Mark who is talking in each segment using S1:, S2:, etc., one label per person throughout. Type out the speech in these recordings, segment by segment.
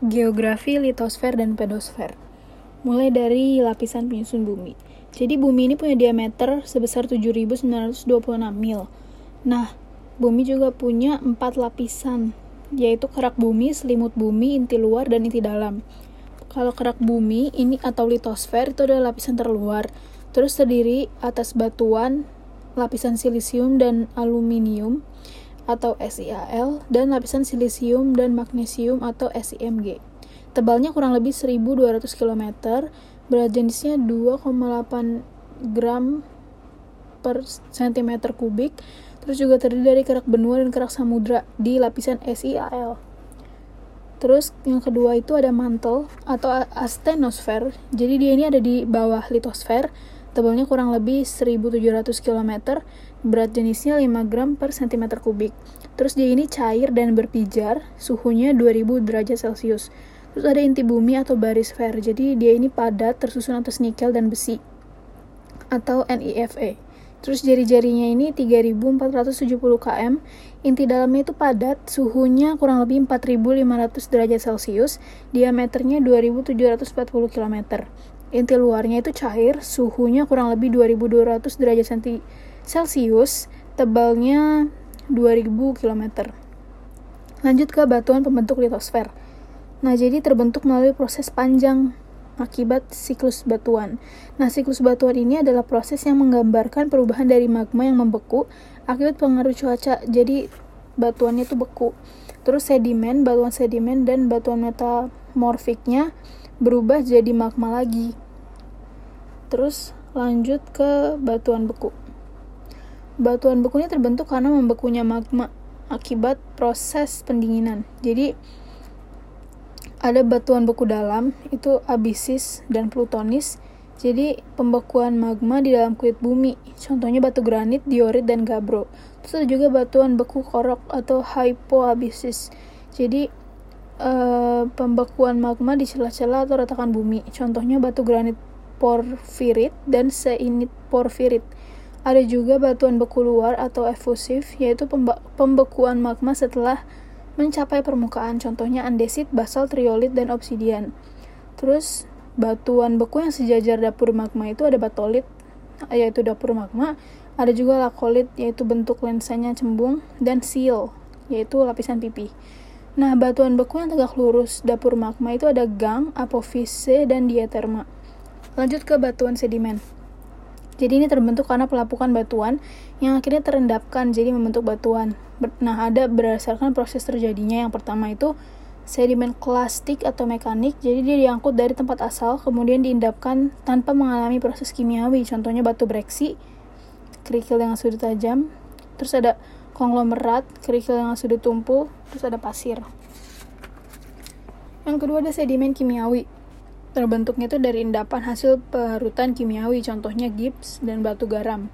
S1: Geografi litosfer dan pedosfer. Mulai dari lapisan penyusun bumi. Jadi bumi ini punya diameter sebesar 7.926 mil. Nah, bumi juga punya empat lapisan, yaitu kerak bumi, selimut bumi, inti luar, dan inti dalam. Kalau kerak bumi ini atau litosfer itu adalah lapisan terluar, terus terdiri atas batuan, lapisan silisium dan aluminium, atau SiAl dan lapisan silisium dan magnesium atau SiMg. Tebalnya kurang lebih 1200 km, berat jenisnya 2,8 gram per cm kubik, terus juga terdiri dari kerak benua dan kerak samudra di lapisan SiAl. Terus yang kedua itu ada mantel atau astenosfer. Jadi dia ini ada di bawah litosfer Tebalnya kurang lebih 1700 km, berat jenisnya 5 gram per cm kubik. Terus dia ini cair dan berpijar, suhunya 2000 derajat Celcius. Terus ada inti bumi atau barisfer, jadi dia ini padat tersusun atas nikel dan besi atau NIFE. Terus jari-jarinya ini 3470 km, inti dalamnya itu padat, suhunya kurang lebih 4500 derajat Celcius, diameternya 2740 km. Inti luarnya itu cair, suhunya kurang lebih 2200 derajat Celcius, tebalnya 2000 km. Lanjut ke batuan pembentuk litosfer. Nah, jadi terbentuk melalui proses panjang akibat siklus batuan. Nah, siklus batuan ini adalah proses yang menggambarkan perubahan dari magma yang membeku akibat pengaruh cuaca. Jadi, batuannya itu beku. Terus sedimen, batuan sedimen, dan batuan metamorfiknya berubah jadi magma lagi. Terus lanjut ke batuan beku. Batuan beku ini terbentuk karena membekunya magma akibat proses pendinginan. Jadi ada batuan beku dalam itu abisis dan plutonis. Jadi pembekuan magma di dalam kulit bumi. Contohnya batu granit, diorit dan gabro. Terus ada juga batuan beku korok atau hypoabisis. Jadi uh, pembekuan magma di celah-celah atau retakan bumi. Contohnya batu granit porfirit dan seinit porfirit. Ada juga batuan beku luar atau efusif, yaitu pembekuan magma setelah mencapai permukaan, contohnya andesit, basal, triolit, dan obsidian. Terus, batuan beku yang sejajar dapur magma itu ada batolit, yaitu dapur magma, ada juga lakolit, yaitu bentuk lensanya cembung, dan seal, yaitu lapisan pipi. Nah, batuan beku yang tegak lurus dapur magma itu ada gang, apofise, dan diaterma. Lanjut ke batuan sedimen. Jadi ini terbentuk karena pelapukan batuan yang akhirnya terendapkan jadi membentuk batuan. Nah, ada berdasarkan proses terjadinya. Yang pertama itu sedimen klastik atau mekanik. Jadi dia diangkut dari tempat asal kemudian diendapkan tanpa mengalami proses kimiawi. Contohnya batu breksi, kerikil dengan sudut tajam. Terus ada konglomerat, kerikil dengan sudut tumpul, terus ada pasir. Yang kedua ada sedimen kimiawi. Terbentuknya itu dari endapan hasil perutan kimiawi, contohnya gips dan batu garam.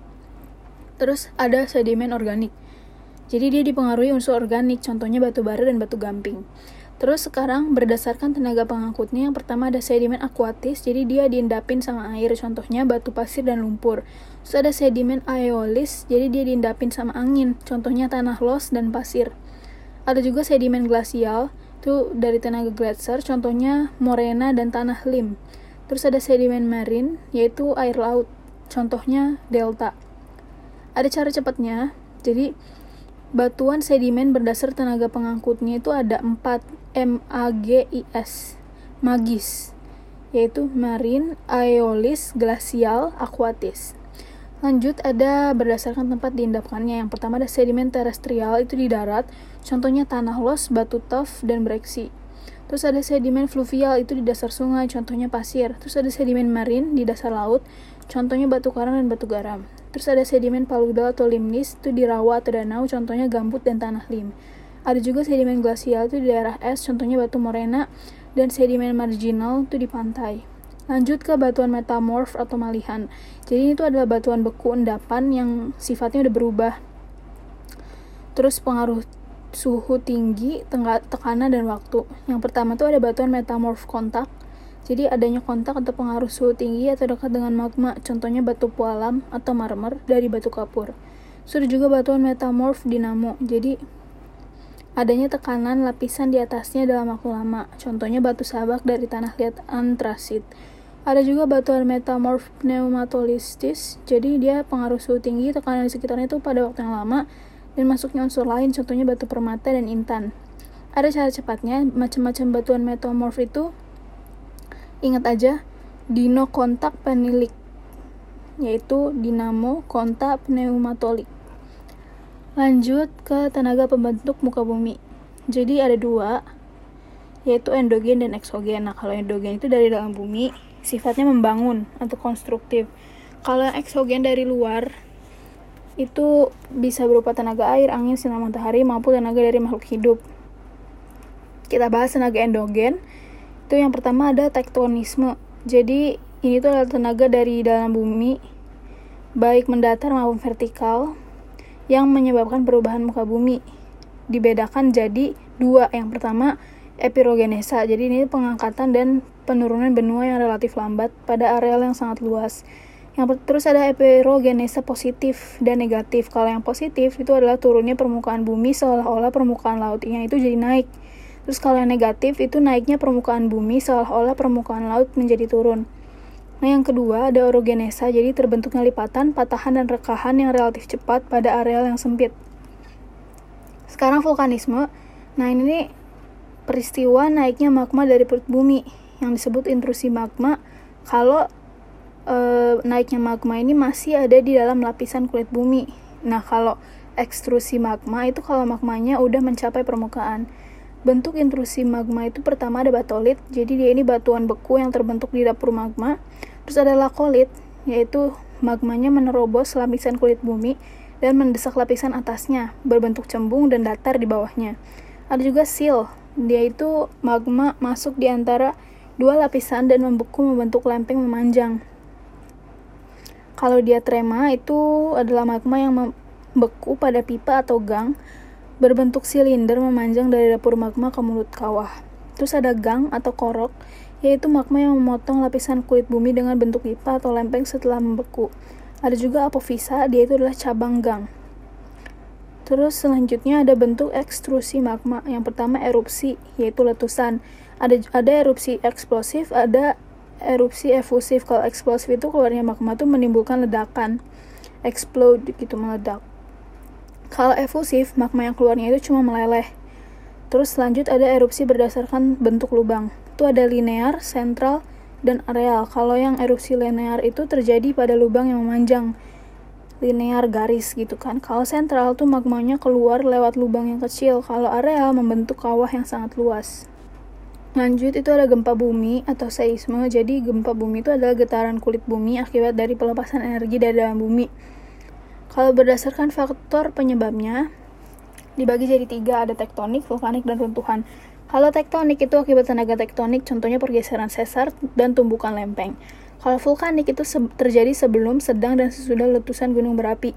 S1: Terus ada sedimen organik. Jadi dia dipengaruhi unsur organik, contohnya batu bara dan batu gamping. Terus sekarang berdasarkan tenaga pengangkutnya, yang pertama ada sedimen akuatis, jadi dia diendapin sama air, contohnya batu pasir dan lumpur. Terus ada sedimen aeolis, jadi dia diendapin sama angin, contohnya tanah los dan pasir. Ada juga sedimen glasial, itu dari tenaga gletser contohnya morena dan tanah lim. Terus ada sedimen marin yaitu air laut contohnya delta. Ada cara cepatnya jadi batuan sedimen berdasar tenaga pengangkutnya itu ada 4 MAGIS magis yaitu marin, aeolis, glasial, aquatis Lanjut ada berdasarkan tempat diendapkannya. Yang pertama ada sedimen terestrial itu di darat, contohnya tanah los, batu tof, dan breksi. Terus ada sedimen fluvial itu di dasar sungai, contohnya pasir. Terus ada sedimen marin di dasar laut, contohnya batu karang dan batu garam. Terus ada sedimen paludal atau limnis itu di rawa atau danau, contohnya gambut dan tanah lim. Ada juga sedimen glasial itu di daerah es, contohnya batu morena, dan sedimen marginal itu di pantai. Lanjut ke batuan metamorf atau malihan. Jadi itu adalah batuan beku endapan yang sifatnya udah berubah. Terus pengaruh suhu tinggi, tekanan dan waktu. Yang pertama tuh ada batuan metamorf kontak. Jadi adanya kontak atau pengaruh suhu tinggi atau dekat dengan magma, contohnya batu pualam atau marmer dari batu kapur. Sudah juga batuan metamorf dinamo. Jadi adanya tekanan lapisan di atasnya dalam waktu lama. Contohnya batu sabak dari tanah liat antrasit. Ada juga batuan metamorf pneumatolistis, jadi dia pengaruh suhu tinggi, tekanan di sekitarnya itu pada waktu yang lama, dan masuknya unsur lain, contohnya batu permata dan intan. Ada cara cepatnya, macam-macam batuan metamorf itu, ingat aja, dino kontak penilik, yaitu dinamo kontak pneumatolik. Lanjut ke tenaga pembentuk muka bumi. Jadi ada dua, yaitu endogen dan eksogen. Nah, kalau endogen itu dari dalam bumi, sifatnya membangun atau konstruktif. Kalau yang eksogen dari luar, itu bisa berupa tenaga air, angin, sinar matahari, maupun tenaga dari makhluk hidup. Kita bahas tenaga endogen. Itu yang pertama ada tektonisme. Jadi, ini tuh adalah tenaga dari dalam bumi, baik mendatar maupun vertikal, yang menyebabkan perubahan muka bumi. Dibedakan jadi dua. Yang pertama, epirogenesa. Jadi ini pengangkatan dan penurunan benua yang relatif lambat pada areal yang sangat luas. Yang terus ada epirogenesa positif dan negatif. Kalau yang positif itu adalah turunnya permukaan bumi seolah-olah permukaan lautnya itu jadi naik. Terus kalau yang negatif itu naiknya permukaan bumi seolah-olah permukaan laut menjadi turun. Nah, yang kedua ada orogenesa, jadi terbentuknya lipatan, patahan, dan rekahan yang relatif cepat pada areal yang sempit. Sekarang vulkanisme. Nah, ini peristiwa naiknya magma dari perut bumi yang disebut intrusi magma kalau e, naiknya magma ini masih ada di dalam lapisan kulit bumi. Nah, kalau ekstrusi magma itu kalau magmanya udah mencapai permukaan. Bentuk intrusi magma itu pertama ada batolit, jadi dia ini batuan beku yang terbentuk di dapur magma. Terus ada lakolit, yaitu magmanya menerobos lapisan kulit bumi dan mendesak lapisan atasnya, berbentuk cembung dan datar di bawahnya. Ada juga seal, dia itu magma masuk di antara dua lapisan dan membeku membentuk lempeng memanjang. Kalau dia trema itu adalah magma yang membeku pada pipa atau gang berbentuk silinder memanjang dari dapur magma ke mulut kawah. Terus ada gang atau korok, yaitu magma yang memotong lapisan kulit bumi dengan bentuk pipa atau lempeng setelah membeku. Ada juga apofisa, dia itu adalah cabang gang. Terus selanjutnya ada bentuk ekstrusi magma. Yang pertama erupsi, yaitu letusan. Ada ada erupsi eksplosif, ada erupsi efusif. Kalau eksplosif itu keluarnya magma itu menimbulkan ledakan, explode gitu meledak. Kalau efusif, magma yang keluarnya itu cuma meleleh. Terus lanjut ada erupsi berdasarkan bentuk lubang. Itu ada linear, sentral, dan areal. Kalau yang erupsi linear itu terjadi pada lubang yang memanjang. Linear garis gitu kan. Kalau sentral tuh magmanya keluar lewat lubang yang kecil. Kalau areal membentuk kawah yang sangat luas. Lanjut itu ada gempa bumi atau seisme. Jadi gempa bumi itu adalah getaran kulit bumi akibat dari pelepasan energi dari dalam bumi. Kalau berdasarkan faktor penyebabnya, dibagi jadi tiga, ada tektonik, vulkanik, dan runtuhan. Kalau tektonik itu akibat tenaga tektonik, contohnya pergeseran sesar dan tumbukan lempeng. Kalau vulkanik itu se terjadi sebelum, sedang, dan sesudah letusan gunung berapi.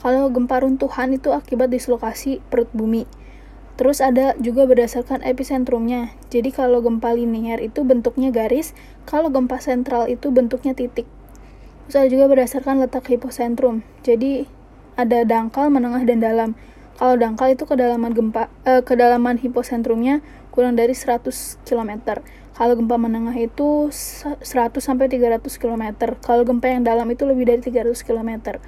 S1: Kalau gempa runtuhan itu akibat dislokasi perut bumi. Terus ada juga berdasarkan epicentrumnya. Jadi kalau gempa linear itu bentuknya garis, kalau gempa sentral itu bentuknya titik. Terus ada juga berdasarkan letak hipocentrum. Jadi ada dangkal, menengah, dan dalam. Kalau dangkal itu kedalaman gempa eh, kedalaman hiposentrumnya kurang dari 100 km. Kalau gempa menengah itu 100 sampai 300 km. Kalau gempa yang dalam itu lebih dari 300 km.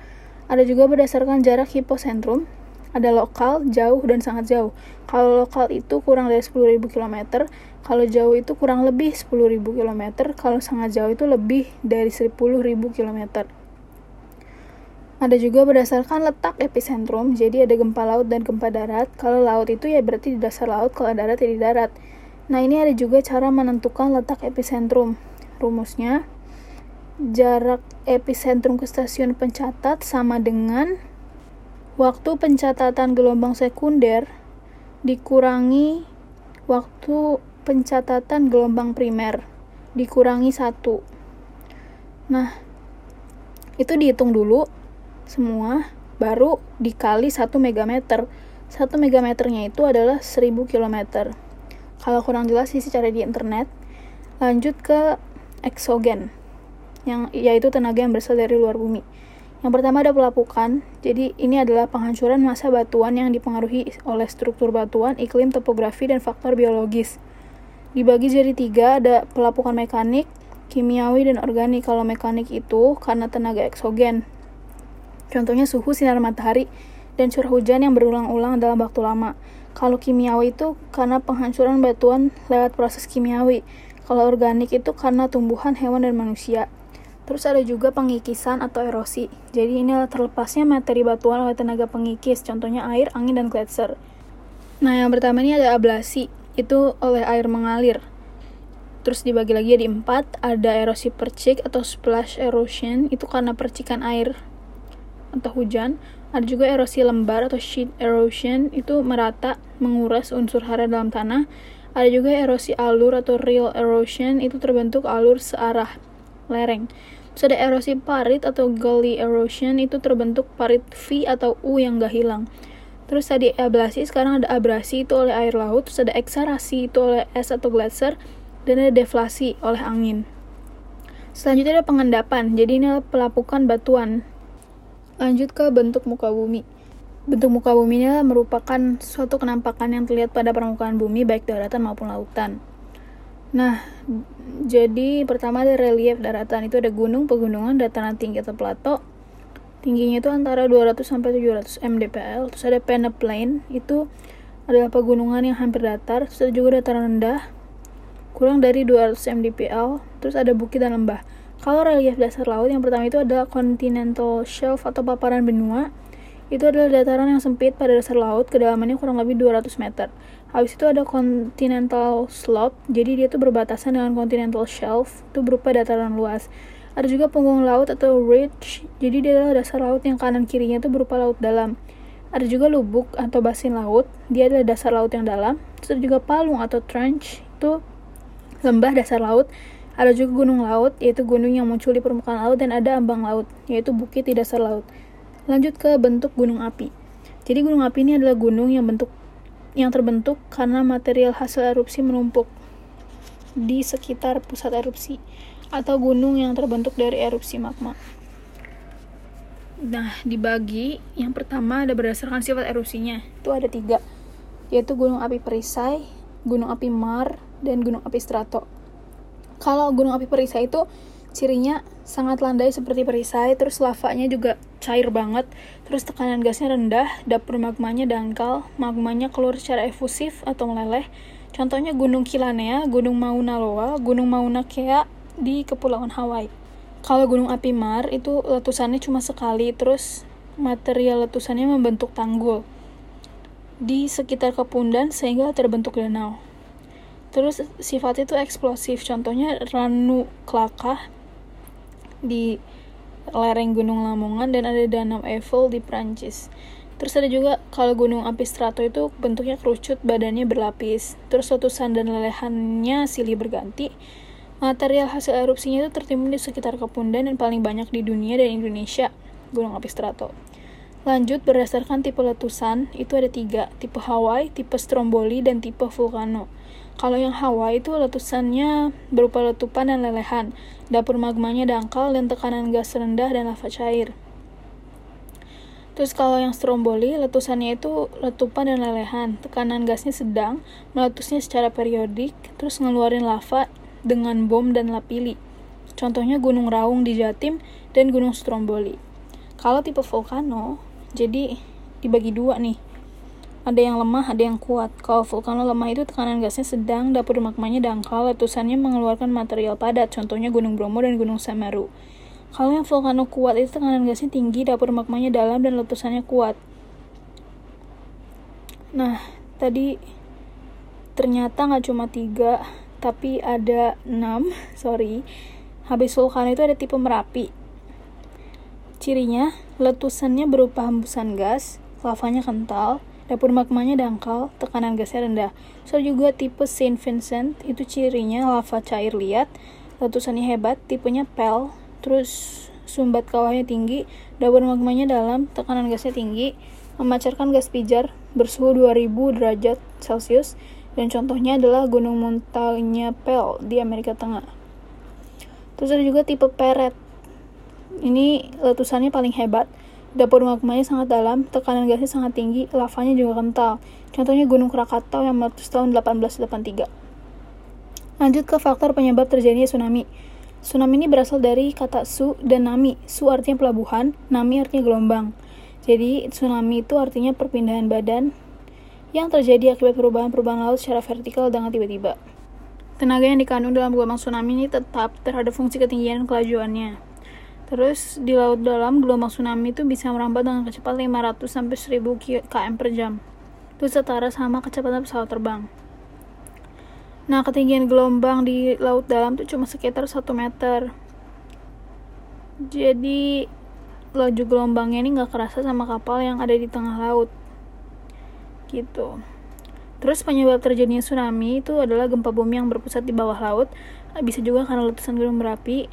S1: Ada juga berdasarkan jarak hiposentrum, ada lokal, jauh, dan sangat jauh. Kalau lokal itu kurang dari 10.000 km, kalau jauh itu kurang lebih 10.000 km, kalau sangat jauh itu lebih dari 10.000 km. Ada juga berdasarkan letak epicentrum, jadi ada gempa laut dan gempa darat. Kalau laut itu ya berarti di dasar laut, kalau darat ya di darat. Nah, ini ada juga cara menentukan letak epicentrum. Rumusnya, jarak epicentrum ke stasiun pencatat sama dengan waktu pencatatan gelombang sekunder dikurangi waktu pencatatan gelombang primer dikurangi satu. Nah, itu dihitung dulu semua baru dikali 1 megameter. 1 megameternya itu adalah 1000 km. Kalau kurang jelas sih cari di internet. Lanjut ke eksogen, yang yaitu tenaga yang berasal dari luar bumi. Yang pertama ada pelapukan. Jadi ini adalah penghancuran massa batuan yang dipengaruhi oleh struktur batuan, iklim, topografi, dan faktor biologis. Dibagi jadi tiga, ada pelapukan mekanik, kimiawi, dan organik. Kalau mekanik itu karena tenaga eksogen. Contohnya suhu sinar matahari dan curah hujan yang berulang-ulang dalam waktu lama. Kalau kimiawi itu karena penghancuran batuan lewat proses kimiawi. Kalau organik itu karena tumbuhan, hewan, dan manusia. Terus ada juga pengikisan atau erosi. Jadi ini adalah terlepasnya materi batuan oleh tenaga pengikis, contohnya air, angin, dan gletser. Nah, yang pertama ini ada ablasi, itu oleh air mengalir. Terus dibagi lagi jadi empat, ada erosi percik atau splash erosion, itu karena percikan air atau hujan. Ada juga erosi lembar atau sheet erosion, itu merata menguras unsur hara dalam tanah. Ada juga erosi alur atau real erosion, itu terbentuk alur searah lereng. Terus ada erosi parit atau gully erosion itu terbentuk parit V atau U yang gak hilang. Terus tadi ablasi, sekarang ada abrasi itu oleh air laut, terus ada eksarasi itu oleh es atau glacier, dan ada deflasi oleh angin. Selanjutnya ada pengendapan, jadi ini adalah pelapukan batuan. Lanjut ke bentuk muka bumi. Bentuk muka bumi ini merupakan suatu kenampakan yang terlihat pada permukaan bumi baik daratan maupun lautan. Nah, jadi pertama ada relief daratan itu ada gunung, pegunungan, dataran tinggi atau plato. Tingginya itu antara 200 sampai 700 mdpl. Terus ada peneplain itu adalah pegunungan yang hampir datar. Terus ada juga dataran rendah kurang dari 200 mdpl. Terus ada bukit dan lembah. Kalau relief dasar laut yang pertama itu adalah continental shelf atau paparan benua. Itu adalah dataran yang sempit pada dasar laut, kedalamannya kurang lebih 200 meter. Habis itu ada continental slope, jadi dia tuh berbatasan dengan continental shelf, itu berupa dataran luas. Ada juga punggung laut atau ridge, jadi dia adalah dasar laut yang kanan kirinya itu berupa laut dalam. Ada juga lubuk atau basin laut, dia adalah dasar laut yang dalam. Terus ada juga palung atau trench, itu lembah dasar laut. Ada juga gunung laut, yaitu gunung yang muncul di permukaan laut, dan ada ambang laut, yaitu bukit di dasar laut. Lanjut ke bentuk gunung api. Jadi gunung api ini adalah gunung yang bentuk yang terbentuk karena material hasil erupsi menumpuk di sekitar pusat erupsi atau gunung yang terbentuk dari erupsi magma. Nah, dibagi yang pertama ada berdasarkan sifat erupsinya. Itu ada tiga, yaitu gunung api perisai, gunung api mar, dan gunung api strato. Kalau gunung api perisai itu cirinya sangat landai seperti perisai, terus lavanya juga cair banget, terus tekanan gasnya rendah, dapur magmanya dangkal, magmanya keluar secara efusif atau meleleh. Contohnya Gunung Kilanea, Gunung Mauna Loa, Gunung Mauna Kea di Kepulauan Hawaii. Kalau Gunung Api Mar itu letusannya cuma sekali, terus material letusannya membentuk tanggul di sekitar kepundan sehingga terbentuk danau. Terus sifatnya itu eksplosif, contohnya Ranu Klakah di lereng Gunung Lamongan dan ada Danau Eiffel di Prancis. Terus ada juga kalau gunung api strato itu bentuknya kerucut, badannya berlapis. Terus letusan dan lelehannya silih berganti. Material hasil erupsinya itu tertimbun di sekitar Kepundan dan paling banyak di dunia dan Indonesia, gunung api strato. Lanjut, berdasarkan tipe letusan, itu ada tiga, tipe Hawaii, tipe Stromboli, dan tipe Vulcano. Kalau yang Hawaii itu letusannya berupa letupan dan lelehan, dapur magmanya dangkal dan tekanan gas rendah dan lava cair. Terus kalau yang Stromboli, letusannya itu letupan dan lelehan, tekanan gasnya sedang, meletusnya secara periodik, terus ngeluarin lava dengan bom dan lapili. Contohnya Gunung Raung di Jatim dan Gunung Stromboli. Kalau tipe vulkano, jadi dibagi dua nih ada yang lemah, ada yang kuat. Kalau vulkano lemah itu tekanan gasnya sedang, dapur magmanya dangkal, letusannya mengeluarkan material padat, contohnya Gunung Bromo dan Gunung Semeru. Kalau yang vulkano kuat itu tekanan gasnya tinggi, dapur magmanya dalam, dan letusannya kuat. Nah, tadi ternyata nggak cuma tiga, tapi ada enam, sorry. Habis vulkano itu ada tipe Merapi. Cirinya, letusannya berupa hembusan gas, lavanya kental, Dapur magmanya dangkal, tekanan gasnya rendah. So juga tipe Saint Vincent, itu cirinya lava cair liat, letusannya hebat, tipenya pel, terus sumbat kawahnya tinggi, dapur magmanya dalam, tekanan gasnya tinggi, memancarkan gas pijar bersuhu 2000 derajat Celcius, dan contohnya adalah Gunung Montagne Pel di Amerika Tengah. Terus ada juga tipe Peret. Ini letusannya paling hebat. Dapur magmanya sangat dalam, tekanan gasnya sangat tinggi, lavanya juga kental. Contohnya Gunung Krakatau yang meletus tahun 1883. Lanjut ke faktor penyebab terjadinya tsunami. Tsunami ini berasal dari kata su dan nami. Su artinya pelabuhan, nami artinya gelombang. Jadi tsunami itu artinya perpindahan badan yang terjadi akibat perubahan-perubahan laut secara vertikal dengan tiba-tiba. Tenaga yang dikandung dalam gelombang tsunami ini tetap terhadap fungsi ketinggian dan kelajuannya. Terus di laut dalam gelombang tsunami itu bisa merambat dengan kecepatan 500 sampai 1000 km per jam. Itu setara sama kecepatan pesawat terbang. Nah, ketinggian gelombang di laut dalam itu cuma sekitar 1 meter. Jadi laju gelombangnya ini nggak kerasa sama kapal yang ada di tengah laut. Gitu. Terus penyebab terjadinya tsunami itu adalah gempa bumi yang berpusat di bawah laut. Bisa juga karena letusan gunung berapi,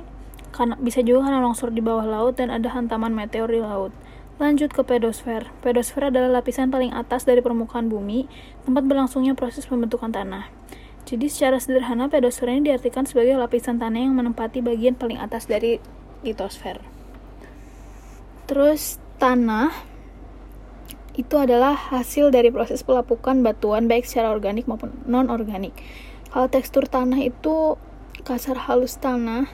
S1: karena bisa juga karena longsor di bawah laut dan ada hantaman meteor di laut. Lanjut ke pedosfer. Pedosfer adalah lapisan paling atas dari permukaan bumi, tempat berlangsungnya proses pembentukan tanah. Jadi secara sederhana pedosfer ini diartikan sebagai lapisan tanah yang menempati bagian paling atas dari litosfer. Terus tanah itu adalah hasil dari proses pelapukan batuan baik secara organik maupun non-organik. Kalau tekstur tanah itu kasar halus tanah,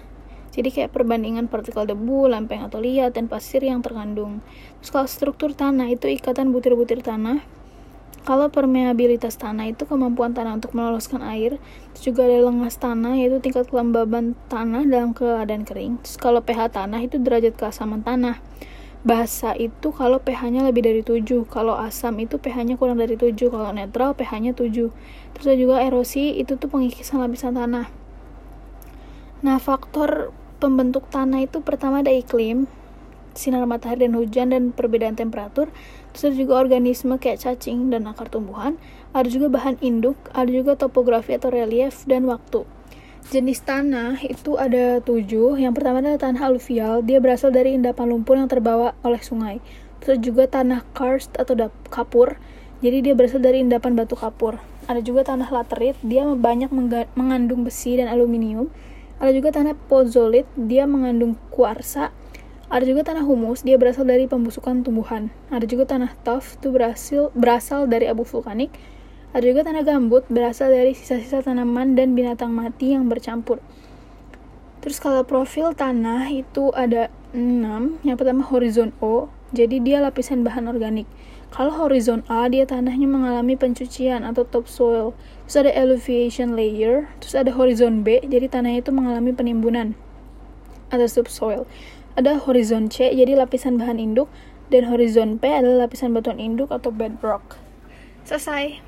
S1: jadi kayak perbandingan partikel debu, lempeng atau liat, dan pasir yang terkandung. Terus kalau struktur tanah itu ikatan butir-butir tanah. Kalau permeabilitas tanah itu kemampuan tanah untuk meloloskan air. Terus juga ada lengas tanah yaitu tingkat kelembaban tanah dalam keadaan kering. Terus kalau pH tanah itu derajat keasaman tanah basa itu kalau pH-nya lebih dari 7 kalau asam itu pH-nya kurang dari 7 kalau netral pH-nya 7 terus ada juga erosi itu tuh pengikisan lapisan tanah nah faktor pembentuk tanah itu pertama ada iklim sinar matahari dan hujan dan perbedaan temperatur terus ada juga organisme kayak cacing dan akar tumbuhan ada juga bahan induk ada juga topografi atau relief dan waktu Jenis tanah itu ada tujuh. Yang pertama adalah tanah aluvial. Dia berasal dari endapan lumpur yang terbawa oleh sungai. Terus juga tanah karst atau kapur. Jadi dia berasal dari endapan batu kapur. Ada juga tanah laterit. Dia banyak mengandung besi dan aluminium. Ada juga tanah pozolit. Dia mengandung kuarsa. Ada juga tanah humus. Dia berasal dari pembusukan tumbuhan. Ada juga tanah tuff. Itu berhasil berasal dari abu vulkanik. Ada juga tanah gambut berasal dari sisa-sisa tanaman dan binatang mati yang bercampur. Terus kalau profil tanah itu ada 6. Yang pertama horizon O, jadi dia lapisan bahan organik. Kalau horizon A, dia tanahnya mengalami pencucian atau topsoil. Terus ada elevation layer, terus ada horizon B, jadi tanahnya itu mengalami penimbunan atau subsoil. Ada horizon C, jadi lapisan bahan induk, dan horizon P adalah lapisan batuan induk atau bedrock. Selesai.